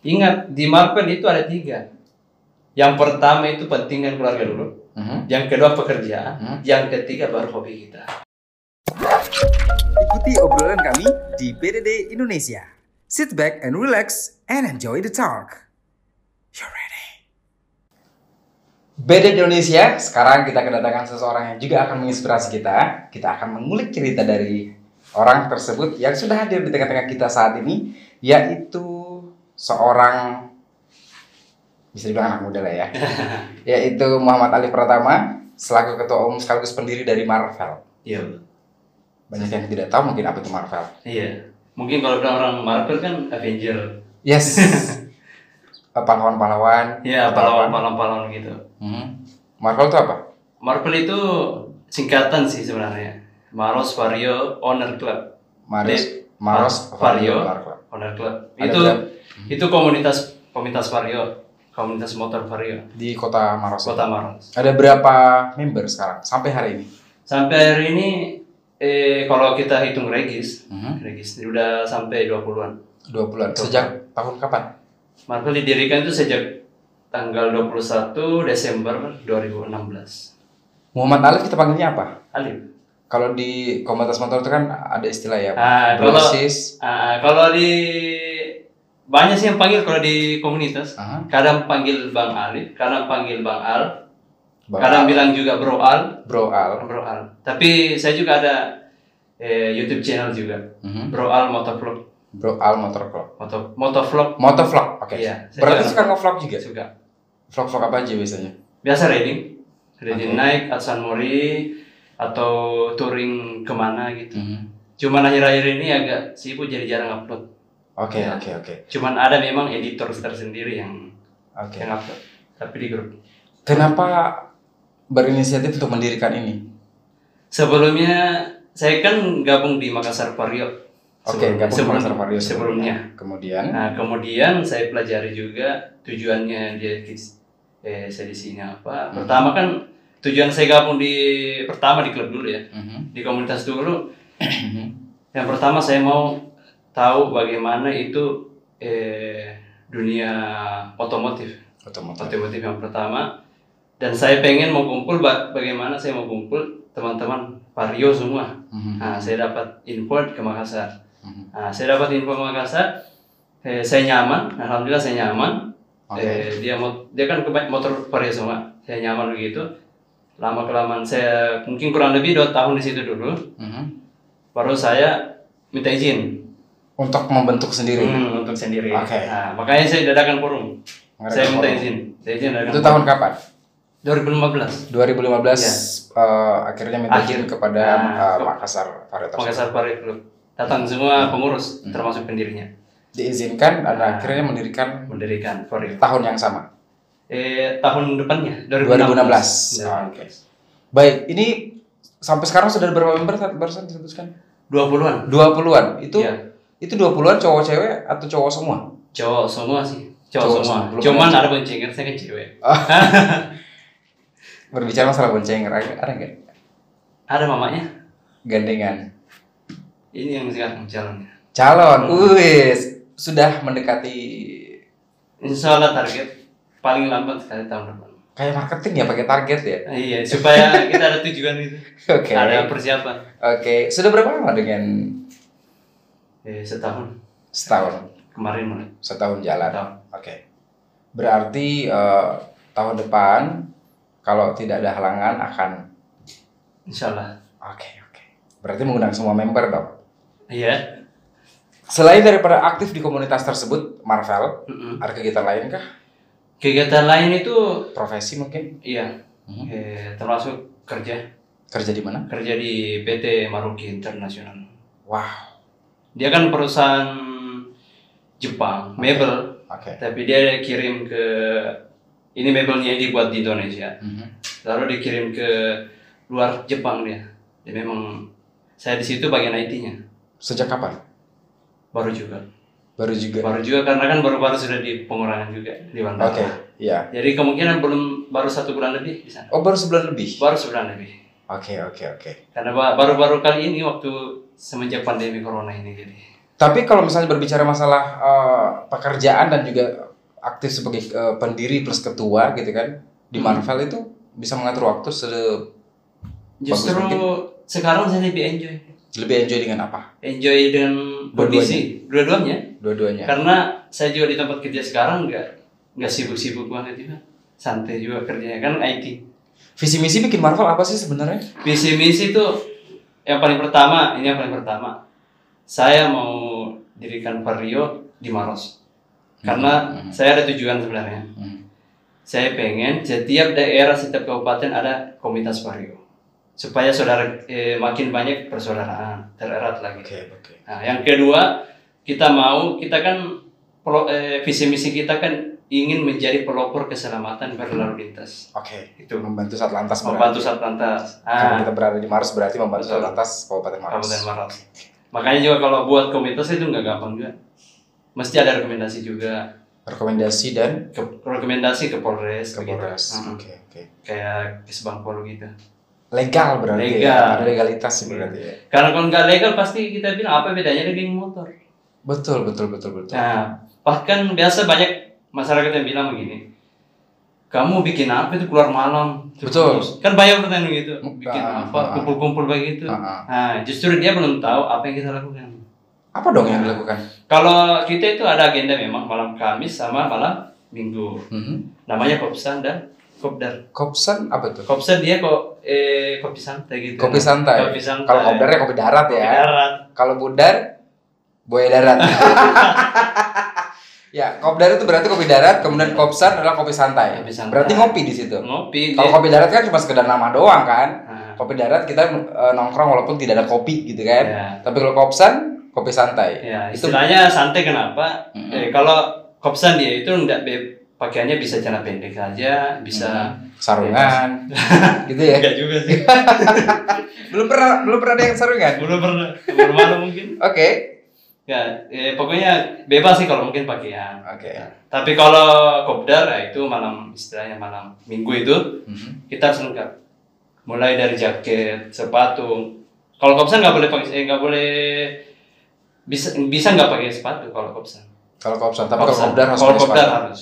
Ingat di Marvel itu ada tiga. Yang pertama itu pentingkan keluarga dulu. Mhm. Yang kedua pekerjaan. Mhm. Yang ketiga baru hobi kita. Ikuti obrolan kami di BDD Indonesia. Sit back and relax and enjoy the talk. You're ready. Beda di Indonesia, sekarang kita kedatangan seseorang yang juga akan menginspirasi kita. Kita akan mengulik cerita dari orang tersebut yang sudah hadir di tengah-tengah kita saat ini, yaitu seorang bisa dibilang anak muda lah ya, yaitu Muhammad Ali Pratama selaku ketua umum sekaligus pendiri dari Marvel. Iya. Banyak yang tidak tahu mungkin apa itu Marvel. Iya. Mungkin kalau bilang orang Marvel kan Avenger. Yes, pahlawan-pahlawan. Iya, pahlawan. pahlawan-pahlawan gitu. Hmm. Marvel itu apa? Marvel itu singkatan sih sebenarnya. Maros Vario Honor Club. Maros, Maros, Vario. Honor Club. Ada itu berapa? itu komunitas komunitas Vario, komunitas motor Vario, di kota Maros. Kota Maros. Ada berapa member sekarang sampai hari ini? Sampai hari ini eh kalau kita hitung regis, Mhm. regis udah sampai 20-an. Dua bulan. Dua Sejak tahun kapan? Marvel didirikan itu sejak tanggal 21 Desember 2016. Muhammad Alif kita panggilnya apa? Alif. Kalau di komunitas motor itu kan ada istilah ya, Ah, kalau- Brosis. Ah, kalau di banyak sih yang panggil kalau di komunitas. Aha. Kadang panggil Bang Alif, kadang panggil Bang Al, Bang kadang Al. bilang juga Bro Al, Bro Al. Bro Al. Tapi saya juga ada eh, YouTube channel juga, Mhm. Bro Al Motovlog, Bro Al Motor Club. Moto Motovlog Motovlog, oke. Iya, saya Berarti juga- suka nge-vlog juga? juga. Vlog-vlog apa aja biasanya? Biasa riding, riding Oke. naik Atsan Mori atau touring ke mana gitu. Mhm. Cuman akhir-akhir ini agak sibuk jadi jarang upload. Oke, Ya. oke, oke. Cuman ada memang editor tersendiri yang Oke. yang upload, tapi di grup. Kenapa berinisiatif untuk mendirikan ini? Sebelumnya saya kan gabung di Makassar Vario. Oke, Sebelum- gabung sebelum- Makassar Vario sebelumnya. Kemudian, Nah kemudian saya pelajari juga tujuannya dia eh, saya di sini apa. Hmm. Pertama kan tujuan saya gabung di pertama di klub dulu ya, Mhm. di komunitas dulu. Mhm. Yang pertama saya mau tahu bagaimana itu eh, dunia otomotif. otomotif. Otomotif yang pertama. Dan saya pengen mau kumpul ba- bagaimana saya mau kumpul teman-teman Vario semua. Mhm. Nah, saya dapat info ke Makassar. Mhm. Nah, saya dapat info ke Makassar. Eh, saya nyaman, alhamdulillah saya nyaman. Oke. Eh, dia mau dia kan motor Vario semua. Saya nyaman begitu. Lama kelamaan saya mungkin kurang lebih dua tahun di situ dulu. Mhm. Baru saya minta izin Untuk membentuk sendiri. hmm, untuk sendiri. Oke. Nah, makanya saya dadakan forum. Saya minta forum. izin. Saya izin dadakan Itu forum. tahun kapan? 2015. 2015 eh, akhirnya minta Akhir. izin kepada Nah, ke- Makassar Varietas. Makassar Vario Club. Datang semua pengurus Hmm. termasuk pendirinya Diizinkan dan Nah. akhirnya mendirikan mendirikan Vario. tahun yang sama. Eh tahun depannya 2016. 2016. Ah, Oke. Baik, ini sampai sekarang sudah berapa member barusan disebutkan? 20-an. 20-an. Itu Iya. itu 20-an cowok cewek atau cowok semua? Cowok semua sih. Cowok, Cowok semua. semua. Cuman ada boncengan saya kan cewek. Berbicara masalah bonceng, ada ada nggak? Ada mamanya. Gandengan. Ini yang sekarang jalannya. Calon, Hmm. wis sudah mendekati Insya Allah target paling lambat sekali tahun depan. kayak marketing ya pakai target ya. Iya, supaya kita ada tujuan itu. Oke. Ada persiapan. Oke, sudah berapa lama dengan Eh, setahun setahun? kemarin mulai. Setahun jalan. Oke. Berarti eh, tahun depan kalau tidak ada halangan akan Insya Allah. Oke, oke. Berarti mengundang semua member dong. Iya. Selain daripada aktif di komunitas tersebut, Marvel, Mm-mm. ada kegiatan lain kah? Kegiatan lain itu Profesi mungkin? iya, Mhm. eh, termasuk kerja Kerja di mana? kerja di PT Maruki Internasional. Wow. Dia kan perusahaan Jepang, mebel, Oke. tapi dia kirim ke ini mebelnya dibuat di Indonesia, Mhm. lalu dikirim ke luar Jepang dia. Jadi memang saya di situ bagian IT-nya, Sejak kapan? baru juga, Baru juga. baru juga karena kan baru-baru sudah di pengurangan juga di bandara. Oke, iya. Jadi kemungkinan belum baru satu bulan lebih di sana, Oh, baru sebulan lebih. baru sebulan lebih. Oke, oke, oke. Karena ba- baru-baru kali ini waktu semenjak pandemi corona ini jadi. Tapi kalau misalnya berbicara masalah eh, pekerjaan dan juga aktif sebagai eh, pendiri plus ketua gitu kan di Hmm. Marvel itu bisa mengatur waktu se Justru sekarang saya lebih enjoy. Lebih enjoy dengan apa? Enjoy dengan kondisi dua-duanya. Dua-duanya. Karena saya juga di tempat kerja sekarang nggak nggak sibuk-sibuk banget juga. Santai juga kerjanya kan IT. Visi misi bikin Marvel apa sih sebenarnya? Visi misi itu yang paling pertama, ini yang paling pertama. Saya mau dirikan Vario di Maros. Karena Hmm. saya ada tujuan sebenarnya. Hmm. Saya pengen setiap daerah, setiap kabupaten ada komunitas Vario. Supaya saudara eh, makin banyak persaudaraan, tererat lagi. Oke, oke. Nah, yang kedua, kita mau, kita kan eh, visi misi kita kan ingin menjadi pelopor keselamatan berlalu lintas. Oke. Itu Membantu Satlantas membantu berarti. Satlantas. Karena Ah, kita berada di Maros berarti membantu Betul. Satlantas Kabupaten Maros. Kabupaten Maros. Makanya juga kalau buat komunitas itu nggak gampang juga. Mesti ada rekomendasi juga. Rekomendasi dan Ke, rekomendasi ke Polres, ke. Polres. Oke, oke. Kayak ke Sebangpol gitu. Legal berarti Legal. ya. Ada legalitas sih berarti ya. Karena kalau nggak legal pasti kita bilang apa bedanya dengan geng motor. Betul, betul, betul, betul. Nah, bahkan biasa banyak masyarakat yang bilang begini, kamu bikin apa itu keluar malam? Betul. Terus. Kan banyak pertanyaan gitu, bikin Ah, apa, kumpul-kumpul begitu. Ah, ah. Nah, justru dia belum tahu apa yang kita lakukan. Apa dong yang dilakukan? Kalau kita itu ada agenda memang malam Kamis sama malam Minggu. Mhm. Namanya Kopsan dan Kopdar. Kopsan apa tuh? Kopsan dia kok eh kopi santai gitu. Kopi santai. Kopi santai. Kalau kopdar ya kopi darat Kopi ya. darat. Kalau budar buaya darat. ya, kopdar itu berarti kopi darat, kemudian kopsan adalah kopi santai. Kopi santai. Berarti ngopi di situ. Ngopi. Kalau kopi darat kan cuma sekedar nama doang kan. Nah, Kopi darat kita eh, nongkrong walaupun tidak ada kopi gitu kan. ya. Tapi kalau kopsan kopi santai. Ya, Itu istilahnya santai kenapa? Mm-mm. Eh, kalau kopsan dia itu enggak be- pakaiannya bisa celana pendek saja, bisa sarungan gitu ya. enggak juga sih. Belum pernah belum pernah ada yang sarungan. Belum pernah, baru malu mungkin. Oke. Ya, eh, pokoknya bebas sih kalau mungkin pakaian. Oke. Tapi kalau kopdar ya itu malam istilahnya malam minggu itu Mhm. kita harus lengkap. Mulai dari jaket, sepatu. Kalau kopsan nggak boleh pakai, eh, nggak boleh bisa bisa nggak pakai sepatu kalau kopsan. Kalau kopsan, tapi kalau kopdar harus Kalau kopdar harus.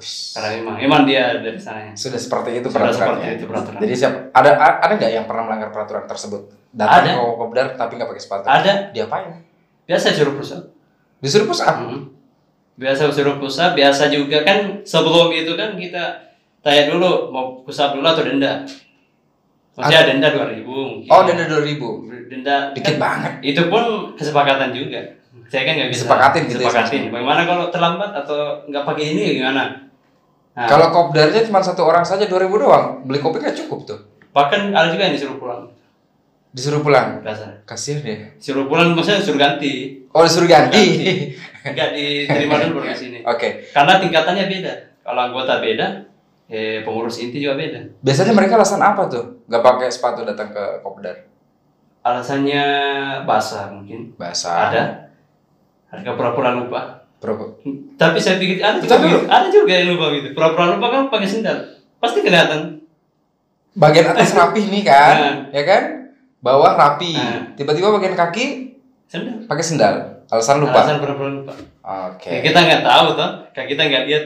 Karena memang, emang dia dari sananya. Sudah seperti itu Sudah peraturannya. seperti itu peraturan. Jadi siap ada ada nggak yang pernah melanggar peraturan tersebut? Datang Ada. ke kopdar tapi nggak pakai sepatu. Ada. Diapain? Biasa suruh pusat. Disuruh push up. Hmm. Biasa suruh pusat, biasa juga kan sebelum itu kan kita tanya dulu mau pusat dulu atau denda. Maksudnya denda 2000 mungkin. Oh, denda 2000. Denda Dikit kan banget. Itu pun kesepakatan juga. Saya kan nggak bisa Disepakatin gitu ya, Disepakatin. sebenarnya. Bagaimana kalau terlambat atau nggak pakai ini ya gimana? Nah, Kalau kopdarnya cuma satu orang saja 2000 doang. Beli kopi nggak cukup tuh. bahkan ada juga yang disuruh pulang. Disuruh pulang. Biasa. Kasihan ya. Suruh pulang maksudnya suruh ganti. Oh, disuruh ganti. Enggak diterima dulu baru sini. Oke. Karena tingkatannya beda. Kalau anggota beda, eh, pengurus inti juga beda. Biasanya mereka alasan apa tuh? Nggak pakai sepatu datang ke kopdar. Alasannya basah mungkin. Basah. Ada. Ada pura-pura lupa. Pro- Tapi saya pikir ada juga, gitu. ada juga yang lupa gitu. Pura-pura lupa kan pakai sendal. Pasti kelihatan. Bagian atas rapih nih kan, Nah. ya kan? Bawah rapi. Nah. Tiba-tiba bagian kaki Sendal. pakai sendal. Alasan lupa. Alasan pura-pura lupa. Oke. Ya, kita nggak tahu toh. Kayak kita nggak lihat.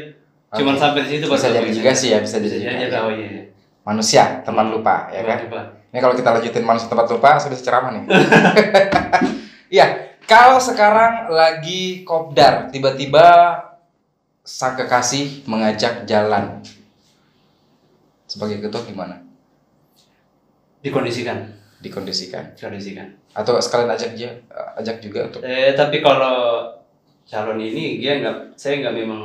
Cuman Oke. sampai di situ Bisa jadi tahu. juga sih ya, bisa jadi Bisa jadi oh iya. iya. Manusia tempat lupa, ya kan? Lupa. Ini kalau kita lanjutin manusia tempat lupa, sudah ceramah nih. Iya, kalau sekarang lagi kopdar, tiba-tiba sang kekasih mengajak jalan. Sebagai ketua gimana? Dikondisikan. Dikondisikan. Dikondisikan. Atau sekalian ajak dia, ajak juga untuk Eh, tapi kalau calon ini dia nggak, saya nggak memang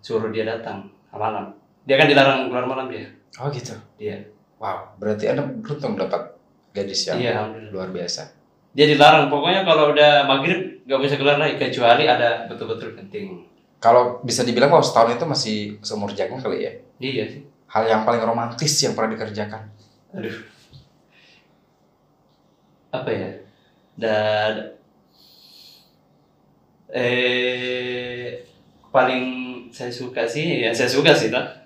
suruh dia datang malam. Dia kan dilarang keluar malam dia. Oh gitu. Dia. Wow, berarti Anda beruntung dapat gadis yang Iya, luar biasa. Dia dilarang. Pokoknya kalau udah maghrib nggak bisa keluar lagi kecuali ada betul-betul penting. Kalau bisa dibilang bahwa setahun itu masih seumur jagung kali ya. Iya sih. Hal yang paling romantis yang pernah dikerjakan. Aduh. Apa ya? Dan eh paling saya suka sih, ya saya suka sih tak.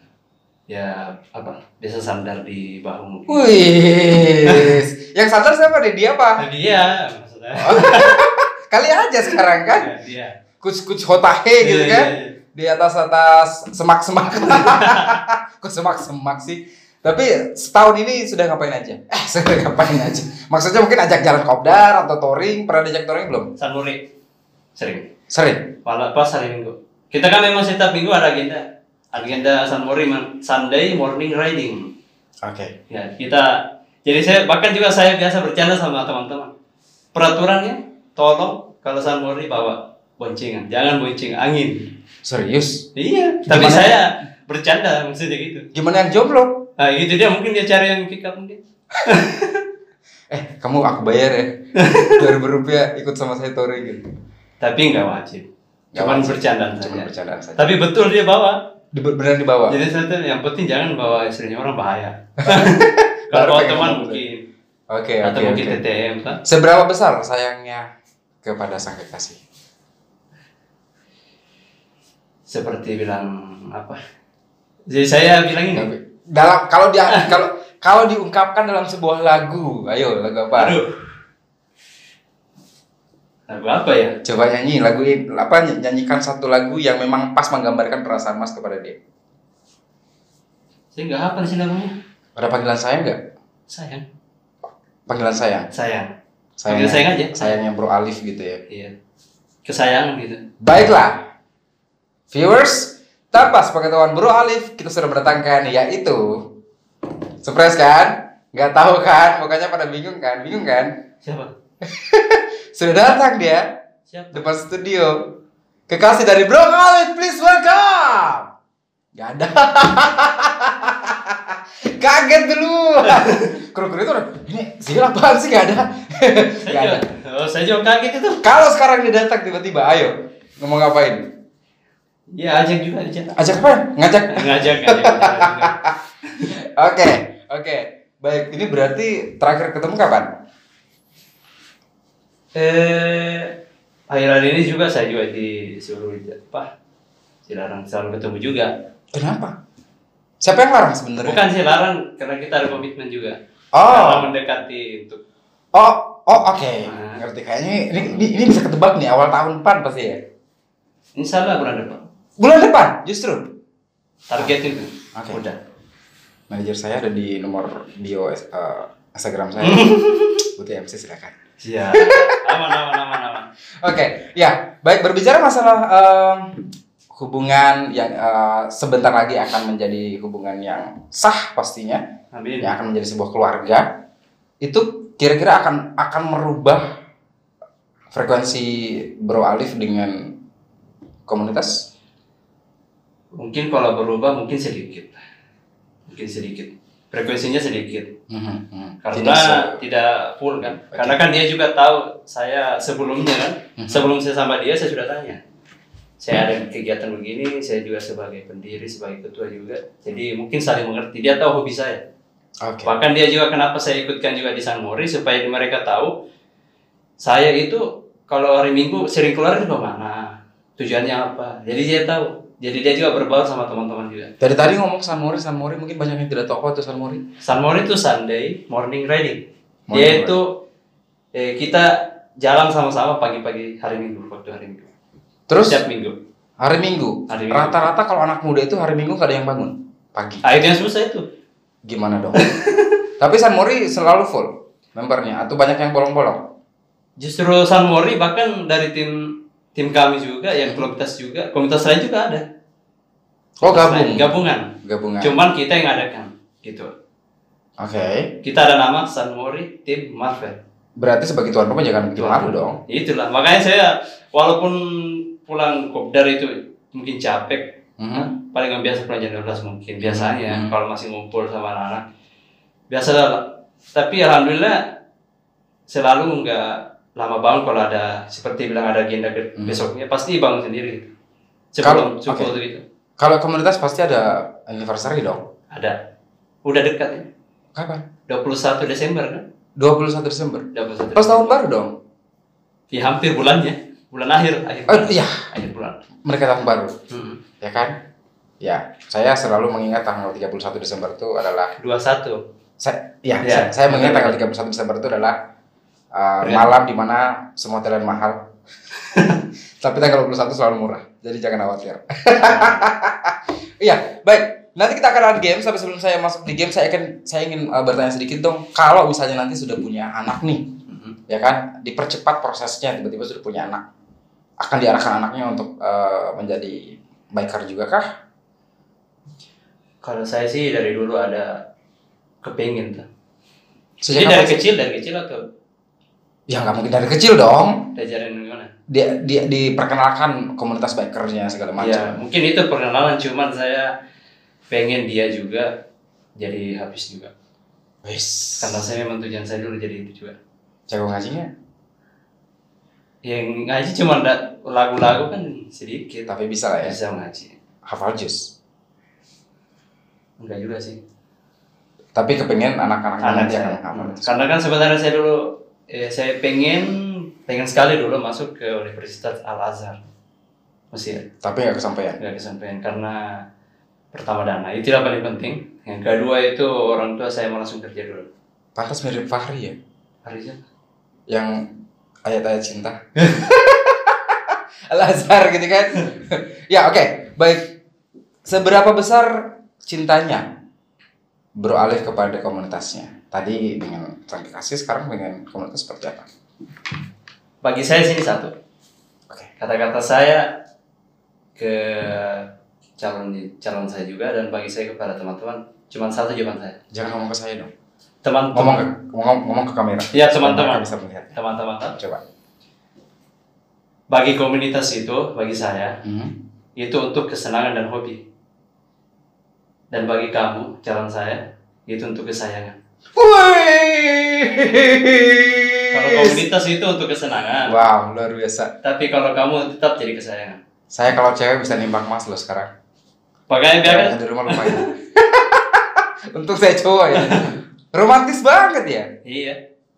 Ya apa? Biasa sandar di bahu mungkin. Wih, yang sadar siapa deh? Dia apa? Nah, dia maksudnya. Kali aja sekarang kan. Iya. Kuc-kuc hotahe gitu Iya, kan. iya, iya. Di atas-atas semak-semak. Kok semak-semak sih? Tapi setahun ini sudah ngapain aja? Eh, sudah ngapain aja? Maksudnya mungkin ajak jalan kopdar atau touring. Pernah diajak touring belum? San Muri sering. Sering. Malah pas hari Minggu. Kita kan memang setiap minggu ada agenda. Agenda Muri man- Sunday morning riding. Oke. Ya, kita jadi saya bahkan juga saya biasa bercanda sama teman-teman. Peraturannya tolong kalau San Muri bawa boncengan, jangan bonceng angin. Serius? Iya, tapi Gimana? saya bercanda maksudnya gitu. Gimana yang jomblo? Nah, itu dia mungkin dia cari yang pick up mungkin. Eh, kamu aku bayar ya. 2000 rupiah ikut sama saya touring gitu. Tapi nggak wajib. Cuman wajib. bercandaan Cuma saja. bercandaan saja. Tapi betul dia bawa. Di, beneran dibawa. Jadi saya tuh yang penting jangan bawa istrinya orang bahaya. Kalau bawa teman mungkin Oke, atau oke, mungkin oke. TTM kan. Seberapa besar sayangnya kepada sang kekasih? Seperti bilang apa? Jadi saya bilang ini. Dalam kalau dia kalau kalau diungkapkan dalam sebuah lagu, ayo lagu apa? Aduh. Lagu apa ya? Coba nyanyi lagu apa ny- nyanyikan satu lagu yang memang pas menggambarkan perasaan Mas kepada dia. Saya nggak hafal sih lagunya. Ada panggilan sayang nggak? Sayang. Panggilan sayang. Sayang. Sayangnya, Panggil sayang aja. Sayangnya Bro Alif gitu ya. Iya. Kesayangan gitu. Baiklah. Viewers, tanpa sepengetahuan Bro Alif, kita sudah mendatangkan yaitu Surprise kan? Nggak tahu kan? Makanya pada bingung kan? Bingung kan? Siapa? Sudah datang dia Siapa? depan studio. Kekasih dari Bro Alif, please welcome. Gak ada. Kaget dulu. Kru-kru itu udah, ini siapa apaan sih gak ada? Saya Gak ada. Oh, saya juga kaget itu. Kalau sekarang dia datang tiba-tiba, ayo ngomong ngapain? Ya ajak juga ajak. Ajak apa? Ngajak. Ngajak ngajak. ngajak. Oke, oke. Baik, ini berarti terakhir ketemu kapan? Eh, akhir ini juga saya juga disuruh apa? Dilarang selalu ketemu juga. Kenapa? Siapa yang larang sebenarnya? Bukan sih larang karena kita ada komitmen juga. Karena Oh, mendekati untuk oh, oh, oke. Nah. Ngerti kayaknya ini, ini ini bisa ketebak nih awal tahun depan pasti ya. Insya Allah bulan depan. Bulan depan justru. Target itu. Oke. Udah. Manajer saya ada di nomor bio eh, Instagram saya. Butuh MC silakan. Siap. Aman aman aman aman. Oke, ya baik berbicara masalah em, hubungan yang eh, sebentar lagi akan menjadi hubungan yang sah pastinya, Amin. yang akan menjadi sebuah keluarga, itu kira-kira akan akan merubah frekuensi Bro Alif dengan komunitas? Mungkin kalau berubah mungkin sedikit. Mungkin sedikit. Frekuensinya sedikit. Mhm, mhm. Karena Tidak tidak full kan. Oke. Karena kan dia juga tahu saya sebelumnya kan. Mhm. Sebelum saya sama dia saya sudah tanya. Saya ada kegiatan begini, saya juga sebagai pendiri, sebagai ketua juga. Jadi mungkin saling mengerti. Dia tahu hobi saya. Oke. Bahkan dia juga kenapa saya ikutkan juga di San Mori supaya mereka tahu saya itu kalau hari Minggu sering keluar di mana, tujuannya apa. Jadi dia tahu. Jadi dia juga berbaur sama teman-teman juga. Dari tadi ngomong San Mori, San Mori mungkin banyak yang tidak tahu apa itu San Mori. San Mori itu Sunday morning riding. Morning Dia itu eh, kita jalan sama-sama pagi-pagi hari Minggu waktu hari Minggu. Terus Setiap Minggu. hari Minggu, rata-rata kalau anak muda itu hari Minggu nggak ada yang bangun pagi. Ah itu yang susah itu. Gimana dong? Tapi San Mori selalu full membernya atau banyak yang bolong-bolong? Justru San Mori bahkan dari tim tim kami juga yang komunitas juga komunitas lain juga ada. Oh gabung, lain, gabungan. gabungan. Cuman kita yang adakan gitu. Oke, Kita ada nama San Mori Tim Marvel. berarti sebagai tuan rumah jangan bikin malu dong. Itulah makanya saya walaupun pulang kopdar itu mungkin capek, Mhm. paling nggak biasa pulang jam 12 mungkin biasanya Hmm. kalau masih ngumpul sama anak-anak biasa lah. Tapi alhamdulillah selalu nggak lama bangun kalau ada seperti bilang ada agenda Hmm. besoknya pasti bangun sendiri. Kalau- Sebelum subuh oke. itu Kalau komunitas pasti ada anniversary dong. ada. Udah dekat ya. Kapan? 21 Desember kan? 21 Desember. 21 Pas tahun Desember. baru dong. Ya hampir bulannya. Bulan akhir, akhir Oh bulan. iya, Akhir bulan. mereka tahun baru, Hmm. ya kan? Ya, saya selalu mengingat tanggal 31 Desember itu adalah 21. saya, ya, Ya. saya, saya mengingat tanggal 31 Desember itu adalah uh, malam di mana semua hotel mahal Tapi tanggal 21 selalu murah, jadi jangan khawatir. Iya, baik. Nanti kita akan ada game. Tapi sebelum saya masuk di game, saya akan saya ingin uh, bertanya sedikit dong. Kalau misalnya nanti sudah punya anak nih, Mhm. ya kan, dipercepat prosesnya. Tiba-tiba sudah punya anak, akan diarahkan anaknya untuk uh, menjadi biker juga kah? Kalau saya sih dari dulu ada kepengen tuh. Sejak Jadi dari kecil, dari kecil atau Ya nggak mungkin dari kecil dong. diajarin gimana? Dia, dia diperkenalkan komunitas bikernya segala macam. Ya, mungkin itu perkenalan cuman saya pengen dia juga jadi habis juga. Wis. Karena saya memang tujuan saya dulu jadi itu juga. Jago ngajinya, Yang ngaji cuma lagu-lagu kan sedikit. tapi bisa lah ya. Bisa ngaji. Hafal jus. Enggak juga sih. Tapi kepengen anak-anaknya Anak nanti saya. akan hafal. Karena kan sebenarnya saya dulu eh, saya pengen pengen sekali dulu masuk ke Universitas Al Azhar Mesir. Tapi nggak kesampaian. Nggak kesampaian karena pertama dana itu yang paling penting. Yang kedua itu orang tua saya mau langsung kerja dulu. Pantas mirip Fahri ya, Harusnya yang ayat-ayat cinta. Al Azhar gitu kan. ya oke, baik. Seberapa besar cintanya Bro Alif kepada komunitasnya? Tadi dengan kasih, sekarang dengan komunitas seperti apa? bagi saya sini satu. Oke. Kata-kata saya ke calon calon saya juga dan bagi saya kepada teman-teman cuma satu jawaban saya. Jangan ngomong ke saya dong. Teman-teman. Ngomong ke ngomong, ngomong ke kamera. Iya, teman-teman. bisa melihat. Teman-teman. Coba. Bagi komunitas itu, bagi saya, Hmm. itu untuk kesenangan dan hobi. Dan bagi kamu, calon saya, itu untuk kesayangan. Kalau komunitas itu untuk kesenangan, Wow, luar biasa. tapi kalau kamu tetap jadi kesayangan. Saya kalau cewek bisa nembak mas loh sekarang. Makanya biar Ceweknya di rumah lumayan. Untuk saya cowok ya. Romantis banget ya. iya.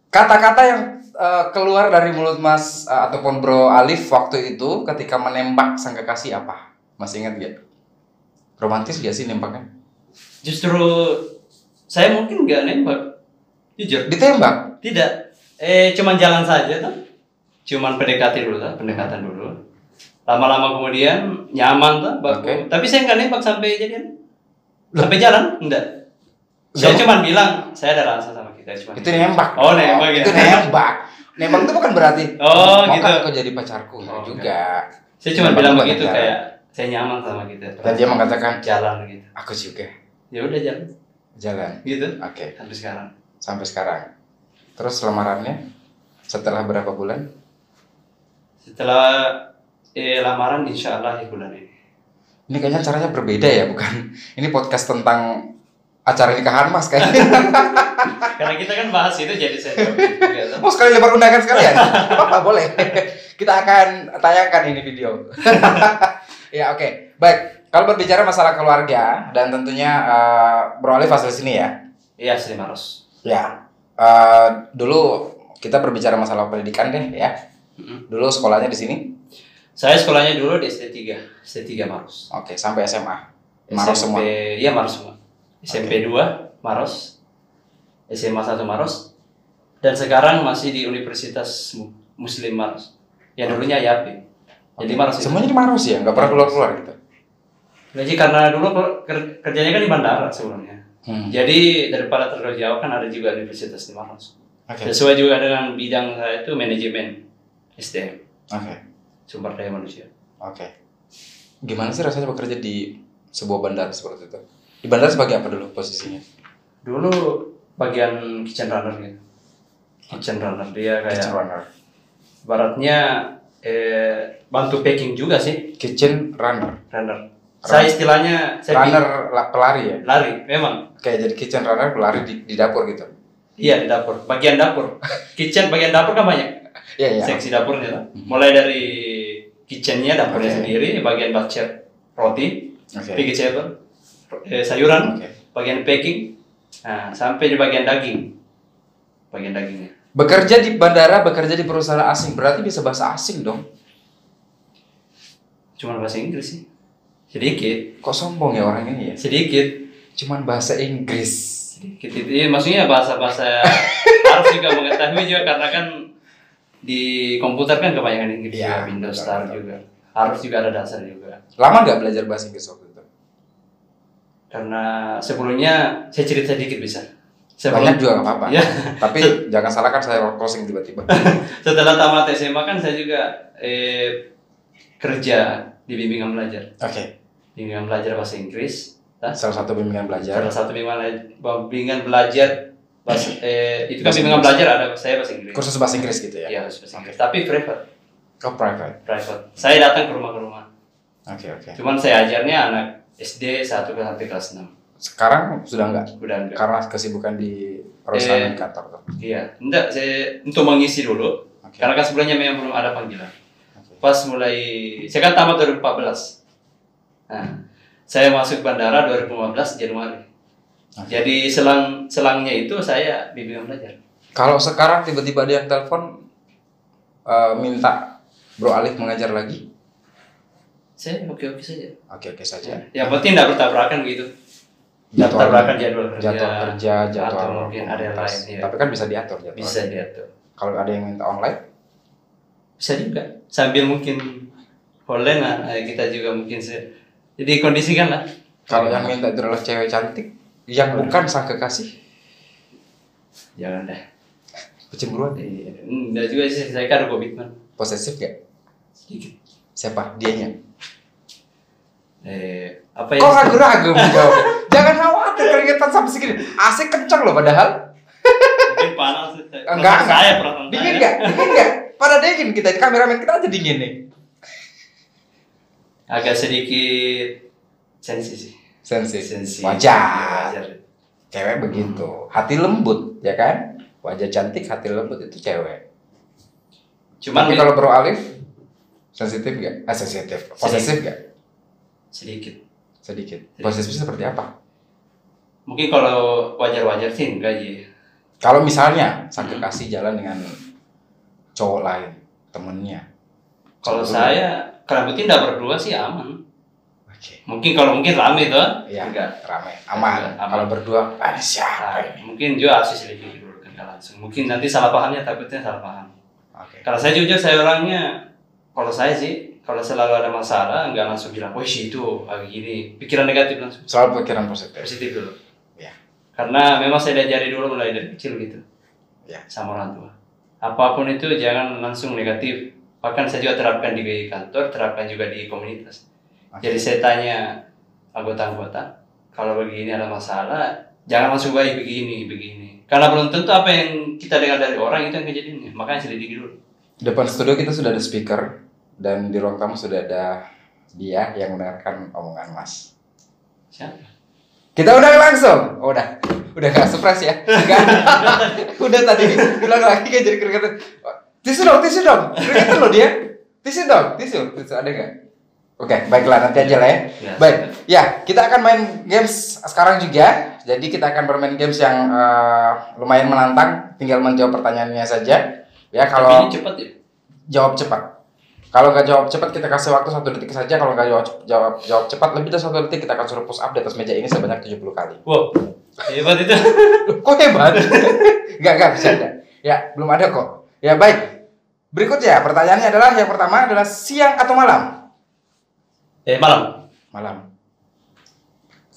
Kata-kata yang eh, keluar dari mulut Mas eh, ataupun Bro Alif waktu itu ketika menembak sang kekasih apa? Masih ingat gak? Romantis gak sih nembaknya? Justru saya mungkin nggak nembak, jujur. Ditembak? Tidak. Eh, cuman jalan saja tuh. Cuman PDKT dulu tuh, pendekatan dulu. Lama-lama kemudian nyaman tuh, baku. Oke. Tapi saya nggak nembak sampai jadian. Sampai jalan, enggak. Saya cuman bilang, saya ada rasa sama kita cuma. Itu nembak. Oh, nembak ya. Itu nembak. Nembak itu bukan berarti Oh, mau gitu. kan kau jadi pacarku Oh, juga. Saya cuma bilang itu begitu kayak saya nyaman sama kita. Dan dia mengatakan jalan gitu. aku juga Ya udah jalan. Jalan. Gitu. Oke, Sampai sekarang. sampai sekarang. Terus lamarannya setelah berapa bulan? Setelah eh, lamaran insya Allah ya bulan ini. Ini kayaknya caranya berbeda ya, bukan? Ini podcast tentang acara nikahan mas kayaknya. Karena kita kan bahas itu jadi saya. Mau sekali lebar undangan sekalian? Apa boleh? Kita akan tayangkan ini video. ya oke, baik. Kalau berbicara masalah keluarga dan tentunya eh, Bro Alif asli sini ya. Iya, Sri Maros. Ya, eh, dulu kita berbicara masalah pendidikan deh ya. Dulu sekolahnya di sini. Saya sekolahnya dulu di SD 3, SD 3 Maros. Oke, sampai SMA. Maros SMP, semua. Iya, Maros semua. SMP 2 Maros. SMA 1 Maros. Dan sekarang masih di Universitas Mu- Muslim Maros. Yang dulunya YAP. Jadi Oke. Maros itu. Semuanya di Maros ya, nggak pernah keluar-keluar gitu. Jadi karena dulu ker- ker- kerjanya kan di bandara sebelumnya. Hmm. Jadi daripada terlalu jauh kan ada juga universitas di Maros. Oke. Sesuai juga dengan bidang saya itu manajemen SDM, Oke. sumber daya manusia. Oke. Gimana sih rasanya bekerja di sebuah bandara seperti itu? Di bandara sebagai apa dulu posisinya? Dulu bagian kitchen runner gitu. Kitchen runner dia kayak Kitchen runner. baratnya eh, bantu packing juga sih Kitchen runner. runner. Saya istilahnya saya runner la- pelari ya? lari, memang. Kayak jadi kitchen runner pelari di, di dapur gitu. Iya di dapur, bagian dapur. kitchen bagian dapur kan banyak. Iya, iya. Seksi dapurnya tuh. Mulai dari kitchennya dapurnya Oke. sendiri, bagian batcher roti, Oke. vegetable, eh, sayuran, Oke. bagian packing, nah, sampai di bagian daging, bagian dagingnya. Bekerja di bandara, bekerja di perusahaan asing, berarti bisa bahasa asing dong. Cuma bahasa Inggris sih, sedikit, Kok sombong ya orang ini ya? sedikit, Cuman bahasa Inggris. sedikit itu. Iya, maksudnya bahasa bahasa harus juga mengetahui juga karena kan di komputer kan kebanyakan Inggris Iya, juga, Windows betul, Star betul. juga. Harus juga ada dasar juga. Lama nggak belajar bahasa Inggris waktu itu? Karena sebelumnya saya cerita sedikit bisa. Banyak Sebelum juga nggak apa-apa. ya, Tapi jangan salahkan saya closing tiba-tiba. setelah tamat SMA kan saya juga eh, kerja di bimbingan belajar. Oke. Bimbingan belajar bahasa Inggris. Nah, Salah satu bimbingan belajar. salah satu bimbingan bimbingan belajar bahasa eh, itu kan bimbingan belajar ada saya bahasa Inggris. Kursus bahasa Inggris gitu ya? Iya, harus bahasa Inggris. Tapi private, Oh, private. private. Saya datang ke rumah ke rumah. Oke, oke. Cuman saya ajarnya anak SD 1 ke sampai kelas 6. Sekarang sudah nggak? Udah enggak. Karena kesibukan di perusahaan Eh. kantor. Iya, enggak saya untuk mengisi dulu. Oke. Karena kan sebelumnya memang belum ada panggilan. Pas mulai saya kan tamat 2014. Nah, saya masuk bandara 2015 Januari. Oke. Jadi selang selangnya itu saya bimbingan belajar. Kalau sekarang tiba-tiba ada yang telepon eh, minta Bro Alif mengajar lagi, Saya oke-oke saja. oke oke saja. Yang penting tidak bertabrakan gitu. Tidak Jadwal- bertabrakan jadwal kerja. Jadwal kerja, jadwal atau mungkin ada yang lain. Iya. Tapi kan bisa diatur jadwal. Bisa diatur. Kalau ada yang minta online, Bisa juga. Sambil mungkin online lah, eh, kita juga mungkin se- jadi kondisikan lah. kalau yang minta itu adalah cewek cantik yang bukan sang kekasih, Jangan deh. kecemburuan, Iya, Enggak juga sih, saya kan ada komitmen. posesif gak? Sedikit. Siapa? Dianya. Eh, apa ya? Kok ragu-ragu? Jangan khawatir keringetan sampai segini. AC kencang loh padahal. Panas. Enggak, enggak. Saya Dingin saya. nggak? Dingin nggak? Pada dingin kita, kameramen kita aja dingin nih. Agak sedikit sensi sih. Sensi. Sensi. Wajar. Wajar. Cewek begitu. Hati lembut, ya kan? Wajah cantik, hati lembut itu cewek. Cuman Tapi kalau Bro Alif sensitif nggak? Ah, sensitif. Posesif nggak? sedikit. Sedikit. Posesif seperti apa? Mungkin kalau wajar-wajar sih enggak ya. Kalau misalnya sang Hmm. kekasih jalan dengan cowok lain, temennya. Kalau saya, mungkin tidak berdua sih aman. Oke. Mungkin kalau mungkin rame tuh. Iya. Enggak. Rame, aman. Aman. Kalau berdua, ah siapa Nah, ini? mungkin juga harus diselidiki dulu langsung. Mungkin nanti salah pahamnya takutnya salah paham. Oke. Kalau saya jujur saya orangnya kalau saya sih kalau selalu ada masalah nggak langsung bilang, wah itu ah, gini, pikiran negatif langsung Soal pikiran positif. positif dulu. Karena memang saya diajari dulu mulai dari kecil gitu. Ya. Sama orang tua. Apa pun itu jangan langsung negatif. Bahkan saya juga terapkan di kantor, terapkan juga di komunitas. Oke. Jadi saya tanya anggota-anggota, kalau begini ada masalah, jangan langsung baik begini, begini. Karena belum tentu apa yang kita dengar dari orang itu yang kejadiannya. Makanya selidiki dulu. Depan studio kita sudah ada speaker dan di ruang tamu sudah ada dia yang mendengarkan omongan Mas. Siapa? Kita udah langsung. Oh, udah. Udah gak surprise ya? Enggak. udah tadi bilang lagi kan jadi keringetan. Tisu dong, tisu dong. Keringetan loh dia. Tisu dong, tisu. Tisu ada nggak? Oke, baiklah nanti aja lah ya. Ya, Baik, ya kita akan main games sekarang juga. Jadi kita akan bermain games yang eh, lumayan menantang. Tinggal menjawab pertanyaannya saja. Ya Tapi kalau ini cepat ya? jawab cepat. Kalau nggak jawab cepat kita kasih waktu satu detik saja. Kalau nggak jawab jawab jawab cepat lebih dari satu detik kita akan suruh push up di atas meja ini sebanyak 70 kali. Wow, hebat itu. Kok hebat? Nggak nggak bisa ada. Ya belum ada kok. Ya baik. Berikutnya pertanyaannya adalah yang pertama adalah siang atau malam? Eh malam. Malam.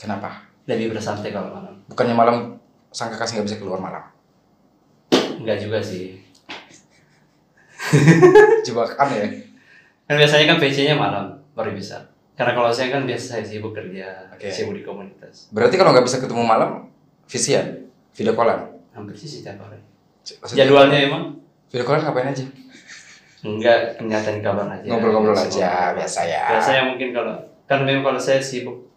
Kenapa? Lebih bersantai kalau malam. Bukannya malam sang kekasih nggak bisa keluar malam? Enggak juga sih. Jebakan ya. Kan biasanya kan PC-nya malam baru bisa. Karena kalau saya kan biasa saya sibuk kerja, Oke. sibuk di komunitas. Berarti kalau nggak bisa ketemu malam, visian, video callan. Hampir sih setiap hari. Maksudnya, Jadwalnya emang Video callan ngapain aja? enggak kenyataan kabar aja. Ngobrol-ngobrol aja, biasa ya. Biasanya mungkin kalau kan memang kalau saya sibuk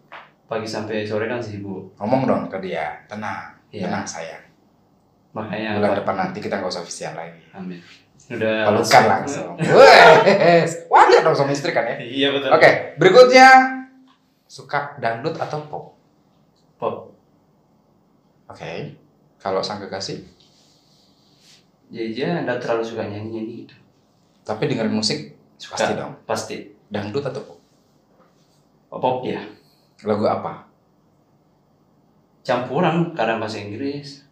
pagi sampai sore kan sibuk. Ngomong dong ke dia, tenang, Iya. tenang sayang. Makanya Bulan depan nanti kita nggak usah visian lagi. Amin. Udah Pelukan langsung. Wes, wajar dong sama istri kan ya. Iya betul. Oke, berikutnya suka dangdut atau pop? Pop. Oke. Kalau sang kekasih, Jadi dia enggak terlalu suka nyanyi-nyanyi gitu. tapi dengerin musik Suka. pasti dong. Pasti. Dangdut atau pop? Pop ya. Lagu apa? Campuran kadang bahasa Inggris,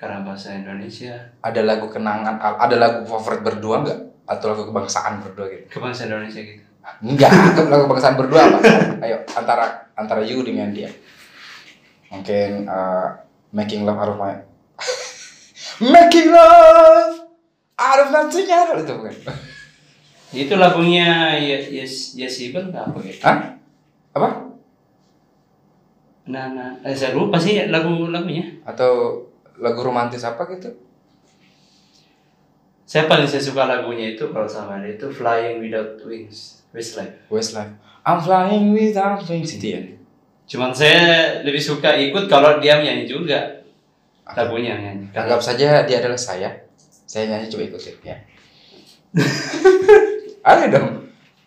karena bahasa Indonesia Ada lagu kenangan, ada lagu favorit berdua nggak? Atau lagu kebangsaan berdua gitu? kebangsaan Indonesia gitu Enggak, lagu kebangsaan berdua apa? Ayo, antara antara you dengan dia. Mungkin eh, making love out of my making love out of nothing itu bukan? itu lagunya Ye- Yes Yes Even apa gitu Hah? Apa? nah nah eh, saya lupa sih lagu lagunya Atau lagu romantis apa gitu? saya paling saya suka lagunya itu kalau sama dia itu Flying Without Wings Westlife Westlife. I'm flying without wings itu ya. cuman saya lebih suka ikut kalau dia nyanyi juga lagunya nyanyi Anggap saja dia adalah saya. Saya nyanyi coba ikutin ya. Ayo dong.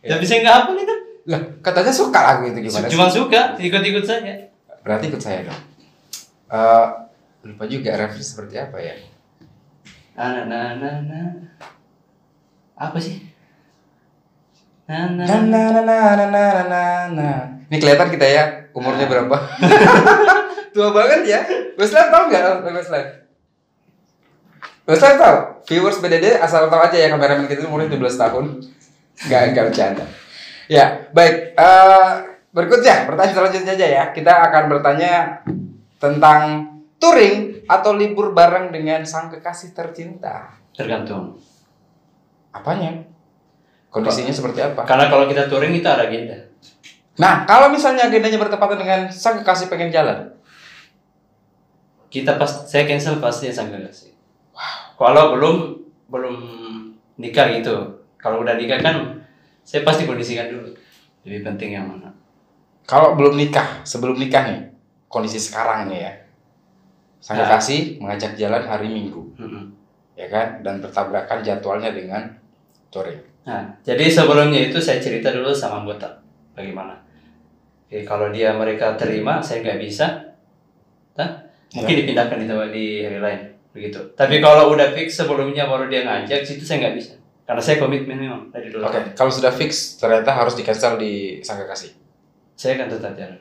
tapi saya nggak hafal itu Lah, katanya suka lagu itu gimana sih? cuma suka ikut-ikut saja Berarti ikut saya dong. Eh, lupa juga referensi seperti apa ya? nah nah nah nah apa sih nah nah Na na na na na na na na na. Ini kelihatan kita ya umurnya berapa? Tua banget ya. Westlife tau nggak lagu Westlife? Westlife tau? Viewers BDD asal tahu aja ya kameramen kita umurnya 17 tahun. Nggak nggak bercanda. Ya baik. eh berikutnya pertanyaan selanjutnya aja ya. Kita akan bertanya tentang touring atau libur bareng dengan sang kekasih tercinta. tergantung. Apanya? Kondisinya seperti apa? karena kalau kita touring itu ada agenda. Nah, kalau misalnya agendanya bertepatan dengan sang kekasih pengen jalan, kita pas saya cancel pasti sang kekasih. Kalau belum belum nikah gitu. Kalau udah nikah kan saya pasti kondisikan dulu. Lebih penting yang mana. Kalau belum nikah, sebelum nikah nih, kondisi sekarang nih ya, sang Nah. kekasih mengajak jalan hari Minggu, Mm-mm. ya kan, dan bertabrakan jadwalnya dengan touring. nah jadi sebelumnya itu saya cerita dulu sama anggota. Bagaimana? Oke, kalau dia mereka terima saya nggak bisa. Nah, mungkin dipindahkan di tempat di hari lain. Begitu. Tapi kalau udah fix sebelumnya baru dia ngajak situ saya nggak bisa. Karena saya komitmen memang dari dulu. Oke, kalau sudah fix ternyata harus di cancel di sang kekasih. Saya akan tetap jalan.